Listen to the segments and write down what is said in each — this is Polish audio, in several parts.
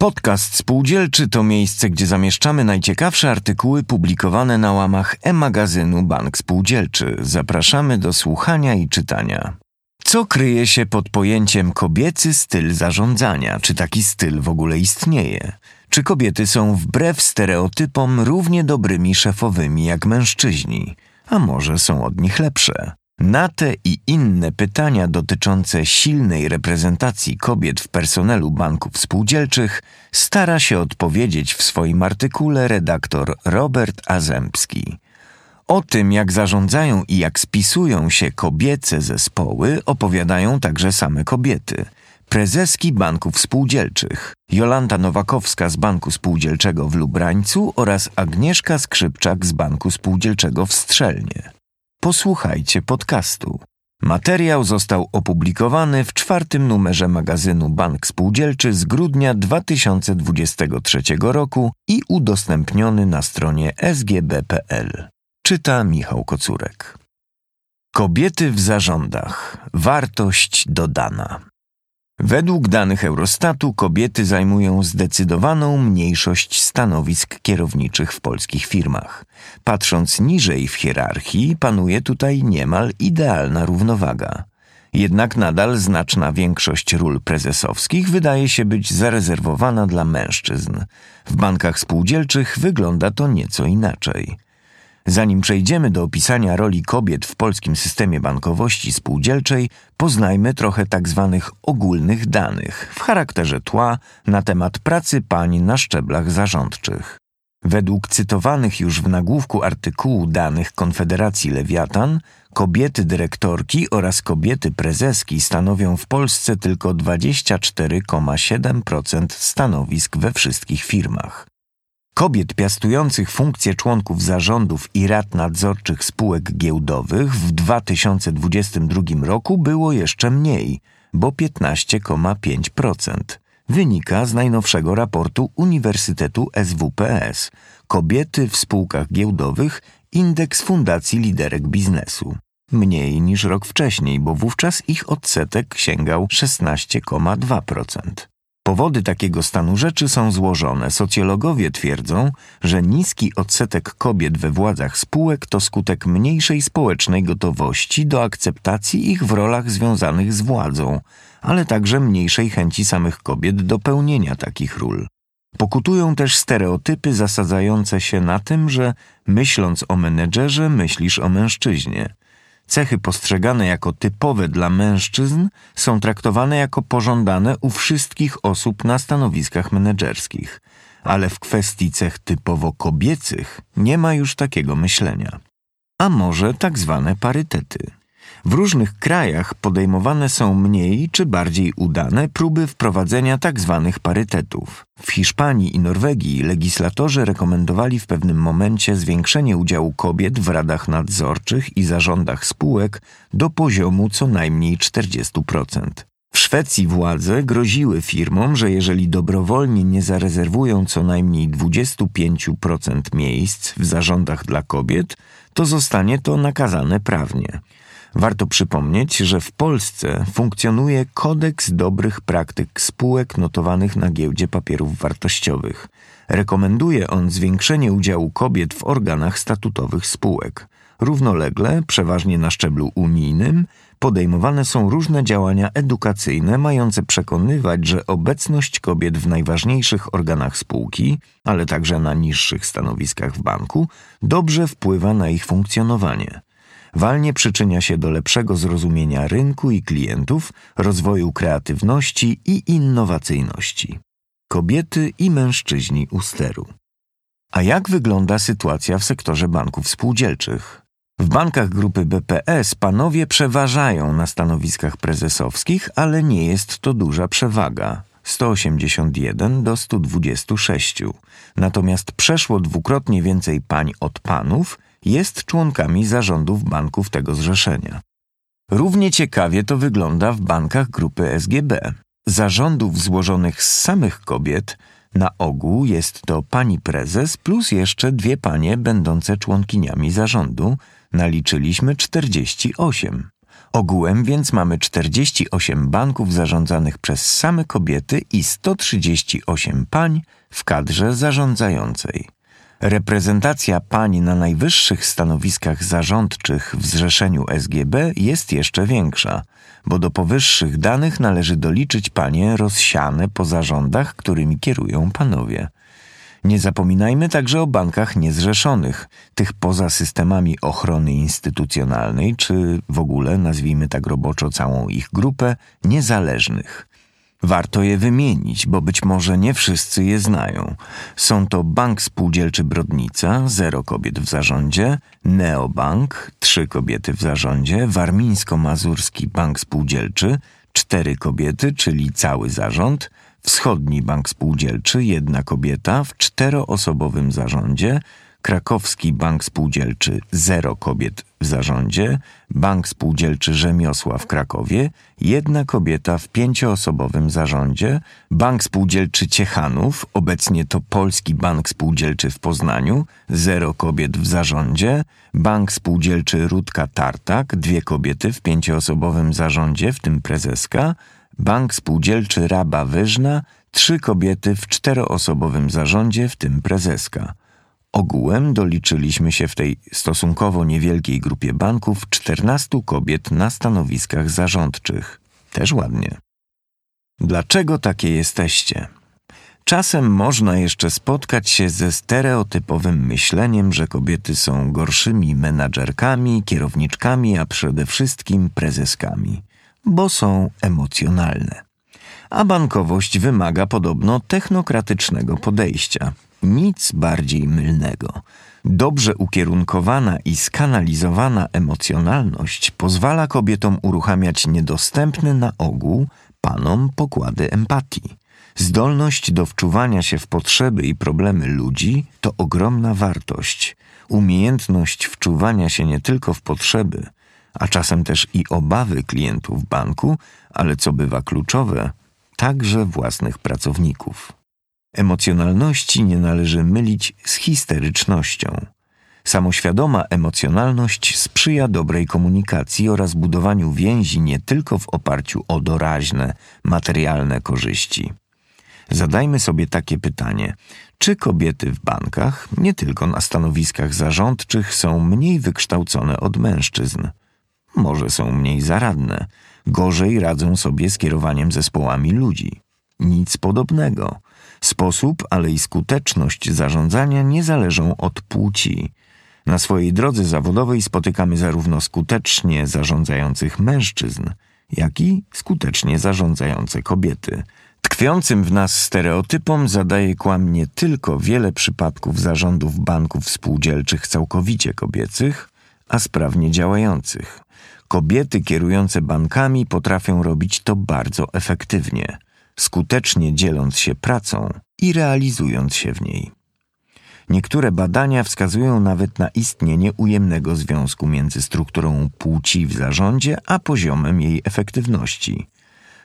Podcast Spółdzielczy to miejsce, gdzie zamieszczamy najciekawsze artykuły publikowane na łamach e-magazynu Bank Spółdzielczy. Zapraszamy do słuchania i czytania. Co kryje się pod pojęciem kobiecy styl zarządzania? Czy taki styl w ogóle istnieje? Czy kobiety są wbrew stereotypom równie dobrymi szefowymi jak mężczyźni? A może są od nich lepsze? Na te i inne pytania dotyczące silnej reprezentacji kobiet w personelu banków spółdzielczych stara się odpowiedzieć w swoim artykule redaktor Robert Azemski. O tym, jak zarządzają i jak spisują się kobiece zespoły, opowiadają także same kobiety. Prezeski banków spółdzielczych Jolanta Nowakowska z Banku Spółdzielczego w Lubrańcu oraz Agnieszka Skrzypczak z Banku Spółdzielczego w Strzelnie. Posłuchajcie podcastu. Materiał został opublikowany w czwartym numerze magazynu Bank Spółdzielczy z grudnia 2023 roku i udostępniony na stronie sgb.pl. Czyta Michał Kocurek. Kobiety w zarządach. Wartość dodana. Według danych Eurostatu kobiety zajmują zdecydowaną mniejszość stanowisk kierowniczych w polskich firmach. Patrząc niżej w hierarchii, panuje tutaj niemal idealna równowaga. Jednak nadal znaczna większość ról prezesowskich wydaje się być zarezerwowana dla mężczyzn. W bankach spółdzielczych wygląda to nieco inaczej. Zanim przejdziemy do opisania roli kobiet w polskim systemie bankowości spółdzielczej, poznajmy trochę tzw. Tak ogólnych danych w charakterze tła na temat pracy pań na szczeblach zarządczych. Według cytowanych już w nagłówku artykułu danych Konfederacji Lewiatan, kobiety dyrektorki oraz kobiety prezeski stanowią w Polsce tylko 24,7% stanowisk we wszystkich firmach. Kobiet piastujących funkcje członków zarządów i rad nadzorczych spółek giełdowych w 2022 roku było jeszcze mniej, bo 15,5%. Wynika z najnowszego raportu Uniwersytetu SWPS Kobiety w spółkach giełdowych Indeks Fundacji Liderek Biznesu. Mniej niż rok wcześniej, bo wówczas ich odsetek sięgał 16,2%. Powody takiego stanu rzeczy są złożone. Socjologowie twierdzą, że niski odsetek kobiet we władzach spółek to skutek mniejszej społecznej gotowości do akceptacji ich w rolach związanych z władzą, ale także mniejszej chęci samych kobiet do pełnienia takich ról. Pokutują też stereotypy zasadzające się na tym, że myśląc o menedżerze, myślisz o mężczyźnie. Cechy postrzegane jako typowe dla mężczyzn są traktowane jako pożądane u wszystkich osób na stanowiskach menedżerskich, ale w kwestii cech typowo kobiecych nie ma już takiego myślenia. A może tak zwane parytety. W różnych krajach podejmowane są mniej czy bardziej udane próby wprowadzenia tzw. Tak parytetów. W Hiszpanii i Norwegii legislatorzy rekomendowali w pewnym momencie zwiększenie udziału kobiet w radach nadzorczych i zarządach spółek do poziomu co najmniej 40%. W Szwecji władze groziły firmom, że jeżeli dobrowolnie nie zarezerwują co najmniej 25% miejsc w zarządach dla kobiet, to zostanie to nakazane prawnie. Warto przypomnieć, że w Polsce funkcjonuje kodeks dobrych praktyk spółek notowanych na giełdzie papierów wartościowych. Rekomenduje on zwiększenie udziału kobiet w organach statutowych spółek. Równolegle, przeważnie na szczeblu unijnym, podejmowane są różne działania edukacyjne mające przekonywać, że obecność kobiet w najważniejszych organach spółki, ale także na niższych stanowiskach w banku, dobrze wpływa na ich funkcjonowanie walnie przyczynia się do lepszego zrozumienia rynku i klientów, rozwoju kreatywności i innowacyjności. Kobiety i mężczyźni u steru. A jak wygląda sytuacja w sektorze banków spółdzielczych? W bankach grupy BPS panowie przeważają na stanowiskach prezesowskich, ale nie jest to duża przewaga. 181 do 126. Natomiast przeszło dwukrotnie więcej pań od panów jest członkami zarządów banków tego zrzeszenia. Równie ciekawie to wygląda w bankach grupy SGB. Zarządów złożonych z samych kobiet na ogół jest to pani prezes plus jeszcze dwie panie będące członkiniami zarządu. Naliczyliśmy 48. Ogółem więc mamy 48 banków zarządzanych przez same kobiety i 138 pań w kadrze zarządzającej. Reprezentacja pań na najwyższych stanowiskach zarządczych w zrzeszeniu SGB jest jeszcze większa, bo do powyższych danych należy doliczyć panie rozsiane po zarządach, którymi kierują panowie. Nie zapominajmy także o bankach niezrzeszonych, tych poza systemami ochrony instytucjonalnej, czy w ogóle, nazwijmy tak roboczo całą ich grupę, niezależnych. Warto je wymienić, bo być może nie wszyscy je znają. Są to Bank Spółdzielczy Brodnica, zero kobiet w zarządzie, Neobank, trzy kobiety w zarządzie, Warmińsko-Mazurski Bank Spółdzielczy, cztery kobiety, czyli cały zarząd, Wschodni Bank Spółdzielczy, jedna kobieta w czteroosobowym zarządzie, Krakowski Bank Spółdzielczy zero kobiet w zarządzie, Bank Spółdzielczy Rzemiosła w Krakowie, jedna kobieta w pięcioosobowym zarządzie, Bank Spółdzielczy Ciechanów, obecnie to Polski Bank Spółdzielczy w Poznaniu, zero kobiet w zarządzie, Bank Spółdzielczy Rudka Tartak, dwie kobiety w pięcioosobowym zarządzie, w tym prezeska, Bank Spółdzielczy Raba Wyżna, trzy kobiety w czteroosobowym zarządzie, w tym prezeska. Ogółem doliczyliśmy się w tej stosunkowo niewielkiej grupie banków 14 kobiet na stanowiskach zarządczych. Też ładnie. Dlaczego takie jesteście? Czasem można jeszcze spotkać się ze stereotypowym myśleniem, że kobiety są gorszymi menadżerkami, kierowniczkami, a przede wszystkim prezeskami, bo są emocjonalne. A bankowość wymaga podobno technokratycznego podejścia. Nic bardziej mylnego. Dobrze ukierunkowana i skanalizowana emocjonalność pozwala kobietom uruchamiać niedostępne na ogół panom pokłady empatii. Zdolność do wczuwania się w potrzeby i problemy ludzi to ogromna wartość. Umiejętność wczuwania się nie tylko w potrzeby, a czasem też i obawy klientów banku, ale co bywa kluczowe, także własnych pracowników. Emocjonalności nie należy mylić z histerycznością. Samoświadoma emocjonalność sprzyja dobrej komunikacji oraz budowaniu więzi nie tylko w oparciu o doraźne, materialne korzyści. Zadajmy sobie takie pytanie: czy kobiety w bankach, nie tylko na stanowiskach zarządczych, są mniej wykształcone od mężczyzn? Może są mniej zaradne, gorzej radzą sobie z kierowaniem zespołami ludzi. Nic podobnego. Sposób, ale i skuteczność zarządzania nie zależą od płci. Na swojej drodze zawodowej spotykamy zarówno skutecznie zarządzających mężczyzn, jak i skutecznie zarządzające kobiety. Tkwiącym w nas stereotypom zadaje kłam nie tylko wiele przypadków zarządów banków spółdzielczych całkowicie kobiecych, a sprawnie działających. Kobiety kierujące bankami potrafią robić to bardzo efektywnie skutecznie dzieląc się pracą i realizując się w niej. Niektóre badania wskazują nawet na istnienie ujemnego związku między strukturą płci w zarządzie a poziomem jej efektywności.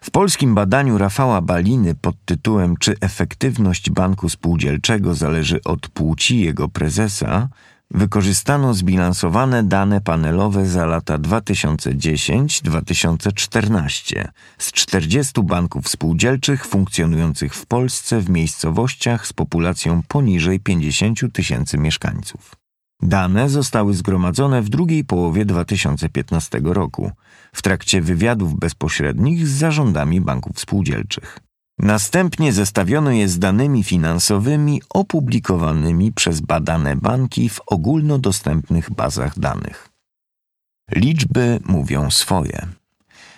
W polskim badaniu Rafała Baliny pod tytułem Czy efektywność banku spółdzielczego zależy od płci jego prezesa wykorzystano zbilansowane dane panelowe za lata 2010-2014 z 40 banków spółdzielczych funkcjonujących w Polsce w miejscowościach z populacją poniżej 50 tysięcy mieszkańców. Dane zostały zgromadzone w drugiej połowie 2015 roku w trakcie wywiadów bezpośrednich z zarządami banków spółdzielczych. Następnie zestawiono je z danymi finansowymi opublikowanymi przez badane banki w ogólnodostępnych bazach danych. Liczby mówią swoje.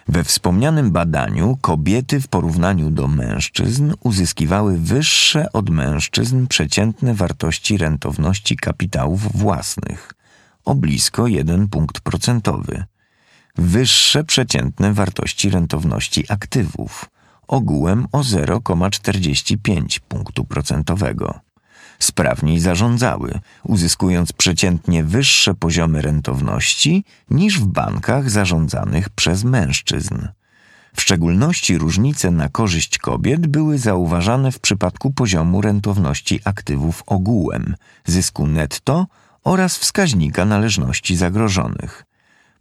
We wspomnianym badaniu kobiety w porównaniu do mężczyzn uzyskiwały wyższe od mężczyzn przeciętne wartości rentowności kapitałów własnych o blisko 1 punkt procentowy, wyższe przeciętne wartości rentowności aktywów ogółem o 0,45 punktu procentowego. Sprawniej zarządzały, uzyskując przeciętnie wyższe poziomy rentowności niż w bankach zarządzanych przez mężczyzn. W szczególności różnice na korzyść kobiet były zauważane w przypadku poziomu rentowności aktywów ogółem, zysku netto oraz wskaźnika należności zagrożonych.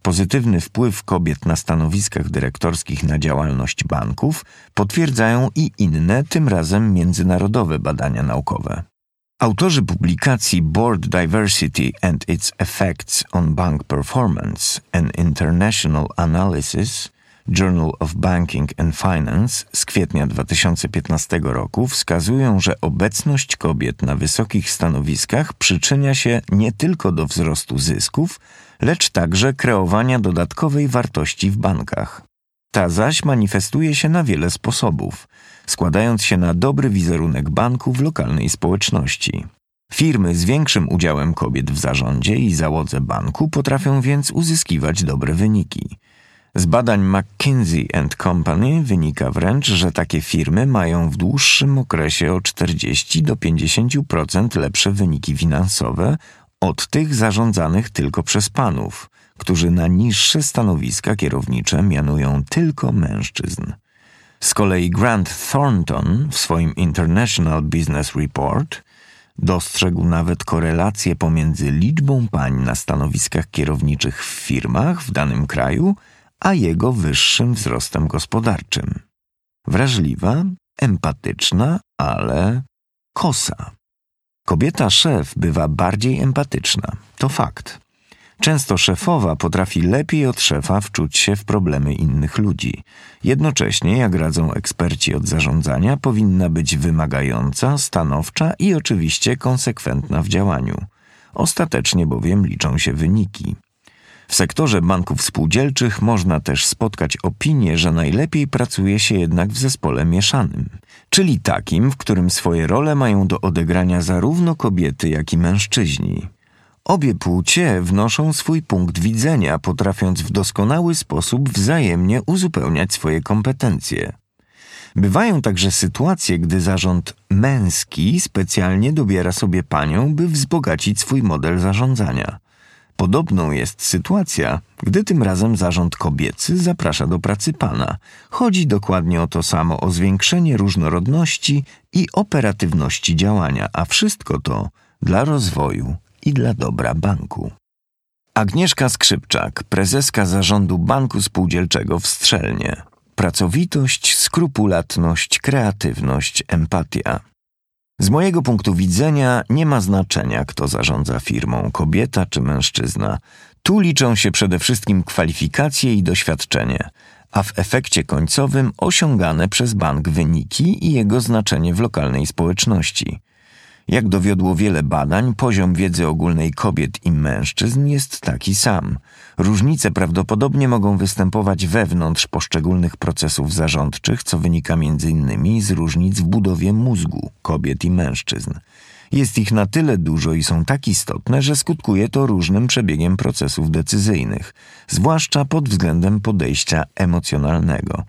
Pozytywny wpływ kobiet na stanowiskach dyrektorskich na działalność banków potwierdzają i inne, tym razem międzynarodowe badania naukowe. Autorzy publikacji Board Diversity and its Effects on Bank Performance An International Analysis Journal of Banking and Finance z kwietnia 2015 roku wskazują, że obecność kobiet na wysokich stanowiskach przyczynia się nie tylko do wzrostu zysków, lecz także kreowania dodatkowej wartości w bankach. Ta zaś manifestuje się na wiele sposobów, składając się na dobry wizerunek banku w lokalnej społeczności. Firmy z większym udziałem kobiet w zarządzie i załodze banku potrafią więc uzyskiwać dobre wyniki. Z badań McKinsey Company wynika wręcz, że takie firmy mają w dłuższym okresie o 40 do 50% lepsze wyniki finansowe od tych zarządzanych tylko przez panów, którzy na niższe stanowiska kierownicze mianują tylko mężczyzn. Z kolei Grant Thornton w swoim International Business Report dostrzegł nawet korelację pomiędzy liczbą pań na stanowiskach kierowniczych w firmach w danym kraju, a jego wyższym wzrostem gospodarczym. Wrażliwa, empatyczna, ale kosa. Kobieta szef bywa bardziej empatyczna, to fakt. Często szefowa potrafi lepiej od szefa wczuć się w problemy innych ludzi. Jednocześnie, jak radzą eksperci od zarządzania, powinna być wymagająca, stanowcza i oczywiście konsekwentna w działaniu. Ostatecznie bowiem liczą się wyniki. W sektorze banków spółdzielczych można też spotkać opinię, że najlepiej pracuje się jednak w zespole mieszanym, czyli takim, w którym swoje role mają do odegrania zarówno kobiety, jak i mężczyźni. Obie płcie wnoszą swój punkt widzenia, potrafiąc w doskonały sposób wzajemnie uzupełniać swoje kompetencje. Bywają także sytuacje, gdy zarząd męski specjalnie dobiera sobie panią, by wzbogacić swój model zarządzania. Podobną jest sytuacja, gdy tym razem zarząd kobiecy zaprasza do pracy pana. Chodzi dokładnie o to samo, o zwiększenie różnorodności i operatywności działania, a wszystko to dla rozwoju i dla dobra banku. Agnieszka Skrzypczak, prezeska zarządu Banku Spółdzielczego w Strzelnie. Pracowitość, skrupulatność, kreatywność, empatia. Z mojego punktu widzenia nie ma znaczenia, kto zarządza firmą, kobieta czy mężczyzna. Tu liczą się przede wszystkim kwalifikacje i doświadczenie, a w efekcie końcowym osiągane przez bank wyniki i jego znaczenie w lokalnej społeczności. Jak dowiodło wiele badań, poziom wiedzy ogólnej kobiet i mężczyzn jest taki sam. Różnice prawdopodobnie mogą występować wewnątrz poszczególnych procesów zarządczych, co wynika m.in. z różnic w budowie mózgu kobiet i mężczyzn. Jest ich na tyle dużo i są tak istotne, że skutkuje to różnym przebiegiem procesów decyzyjnych, zwłaszcza pod względem podejścia emocjonalnego.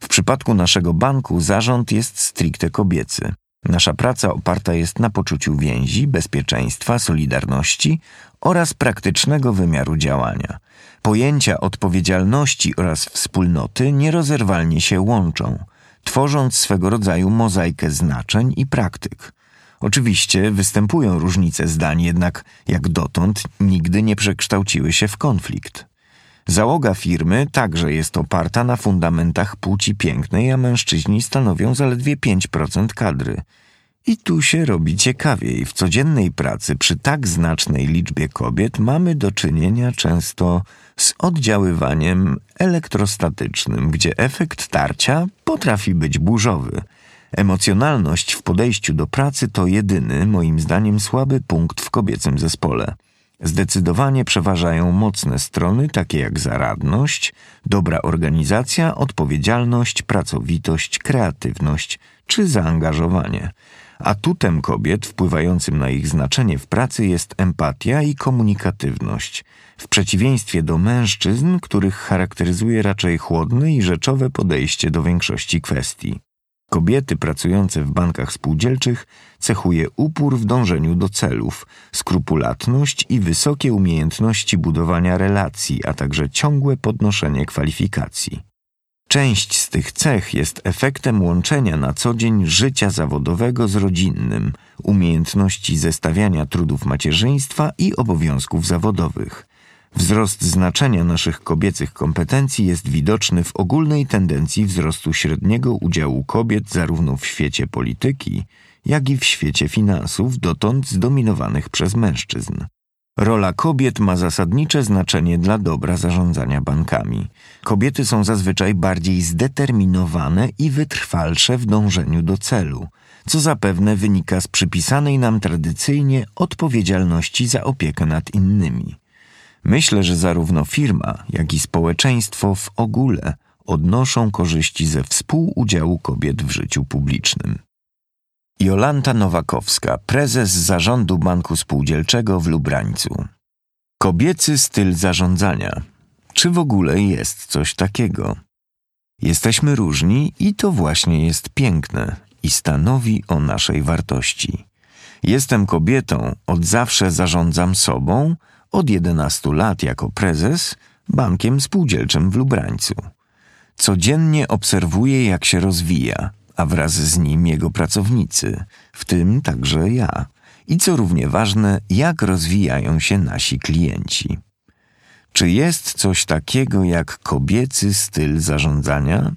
W przypadku naszego banku zarząd jest stricte kobiecy. Nasza praca oparta jest na poczuciu więzi, bezpieczeństwa, solidarności oraz praktycznego wymiaru działania. Pojęcia odpowiedzialności oraz wspólnoty nierozerwalnie się łączą, tworząc swego rodzaju mozaikę znaczeń i praktyk. Oczywiście występują różnice zdań, jednak jak dotąd nigdy nie przekształciły się w konflikt. Załoga firmy także jest oparta na fundamentach płci pięknej, a mężczyźni stanowią zaledwie 5% kadry. I tu się robi ciekawiej. W codziennej pracy przy tak znacznej liczbie kobiet mamy do czynienia często z oddziaływaniem elektrostatycznym, gdzie efekt tarcia potrafi być burzowy. Emocjonalność w podejściu do pracy to jedyny, moim zdaniem, słaby punkt w kobiecym zespole. Zdecydowanie przeważają mocne strony, takie jak zaradność, dobra organizacja, odpowiedzialność, pracowitość, kreatywność czy zaangażowanie. Atutem kobiet wpływającym na ich znaczenie w pracy jest empatia i komunikatywność, w przeciwieństwie do mężczyzn, których charakteryzuje raczej chłodne i rzeczowe podejście do większości kwestii. Kobiety pracujące w bankach spółdzielczych cechuje upór w dążeniu do celów, skrupulatność i wysokie umiejętności budowania relacji, a także ciągłe podnoszenie kwalifikacji. Część z tych cech jest efektem łączenia na co dzień życia zawodowego z rodzinnym, umiejętności zestawiania trudów macierzyństwa i obowiązków zawodowych – Wzrost znaczenia naszych kobiecych kompetencji jest widoczny w ogólnej tendencji wzrostu średniego udziału kobiet zarówno w świecie polityki, jak i w świecie finansów, dotąd zdominowanych przez mężczyzn. Rola kobiet ma zasadnicze znaczenie dla dobra zarządzania bankami. Kobiety są zazwyczaj bardziej zdeterminowane i wytrwalsze w dążeniu do celu, co zapewne wynika z przypisanej nam tradycyjnie odpowiedzialności za opiekę nad innymi. Myślę, że zarówno firma, jak i społeczeństwo w ogóle odnoszą korzyści ze współudziału kobiet w życiu publicznym. Jolanta Nowakowska, prezes zarządu Banku Spółdzielczego w Lubrańcu. Kobiecy styl zarządzania. Czy w ogóle jest coś takiego? Jesteśmy różni i to właśnie jest piękne i stanowi o naszej wartości. Jestem kobietą, od zawsze zarządzam sobą, od 11 lat jako prezes bankiem spółdzielczym w Lubrańcu. Codziennie obserwuję, jak się rozwija, a wraz z nim jego pracownicy, w tym także ja. I co równie ważne, jak rozwijają się nasi klienci. Czy jest coś takiego jak kobiecy styl zarządzania?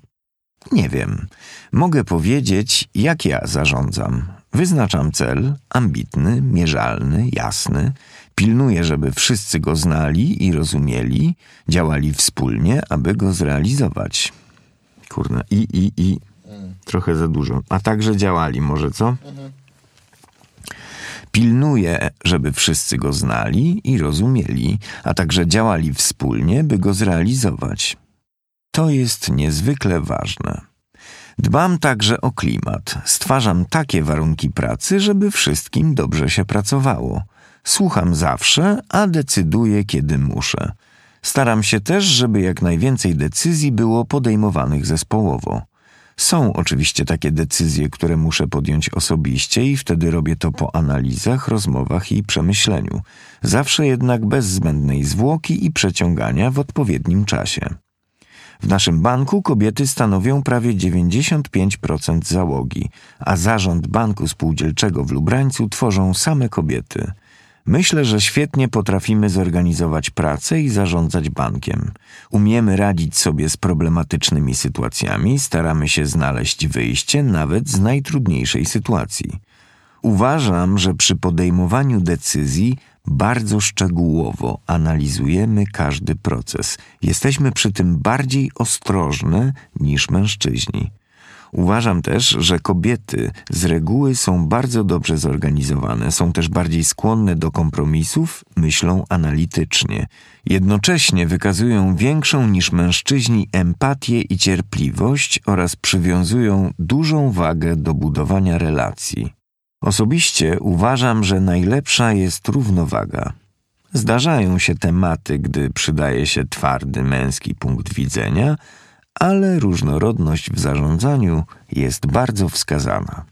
Nie wiem. Mogę powiedzieć, jak ja zarządzam. Wyznaczam cel, ambitny, mierzalny, jasny. Pilnuję, żeby wszyscy go znali i rozumieli, działali wspólnie, aby go zrealizować. Kurna, i, i, i. Trochę za dużo. A także działali, może co? Pilnuje, żeby wszyscy go znali i rozumieli, a także działali wspólnie, by go zrealizować. To jest niezwykle ważne. Dbam także o klimat. Stwarzam takie warunki pracy, żeby wszystkim dobrze się pracowało. Słucham zawsze, a decyduję, kiedy muszę. Staram się też, żeby jak najwięcej decyzji było podejmowanych zespołowo. Są oczywiście takie decyzje, które muszę podjąć osobiście i wtedy robię to po analizach, rozmowach i przemyśleniu. Zawsze jednak bez zbędnej zwłoki i przeciągania w odpowiednim czasie. W naszym banku kobiety stanowią prawie 95% załogi, a zarząd banku spółdzielczego w Lubrańcu tworzą same kobiety. Myślę, że świetnie potrafimy zorganizować pracę i zarządzać bankiem. Umiemy radzić sobie z problematycznymi sytuacjami, staramy się znaleźć wyjście nawet z najtrudniejszej sytuacji. Uważam, że przy podejmowaniu decyzji bardzo szczegółowo analizujemy każdy proces. Jesteśmy przy tym bardziej ostrożne niż mężczyźni. Uważam też, że kobiety z reguły są bardzo dobrze zorganizowane, są też bardziej skłonne do kompromisów, myślą analitycznie. Jednocześnie wykazują większą niż mężczyźni empatię i cierpliwość oraz przywiązują dużą wagę do budowania relacji. Osobiście uważam, że najlepsza jest równowaga. Zdarzają się tematy, gdy przydaje się twardy męski punkt widzenia, ale różnorodność w zarządzaniu jest bardzo wskazana.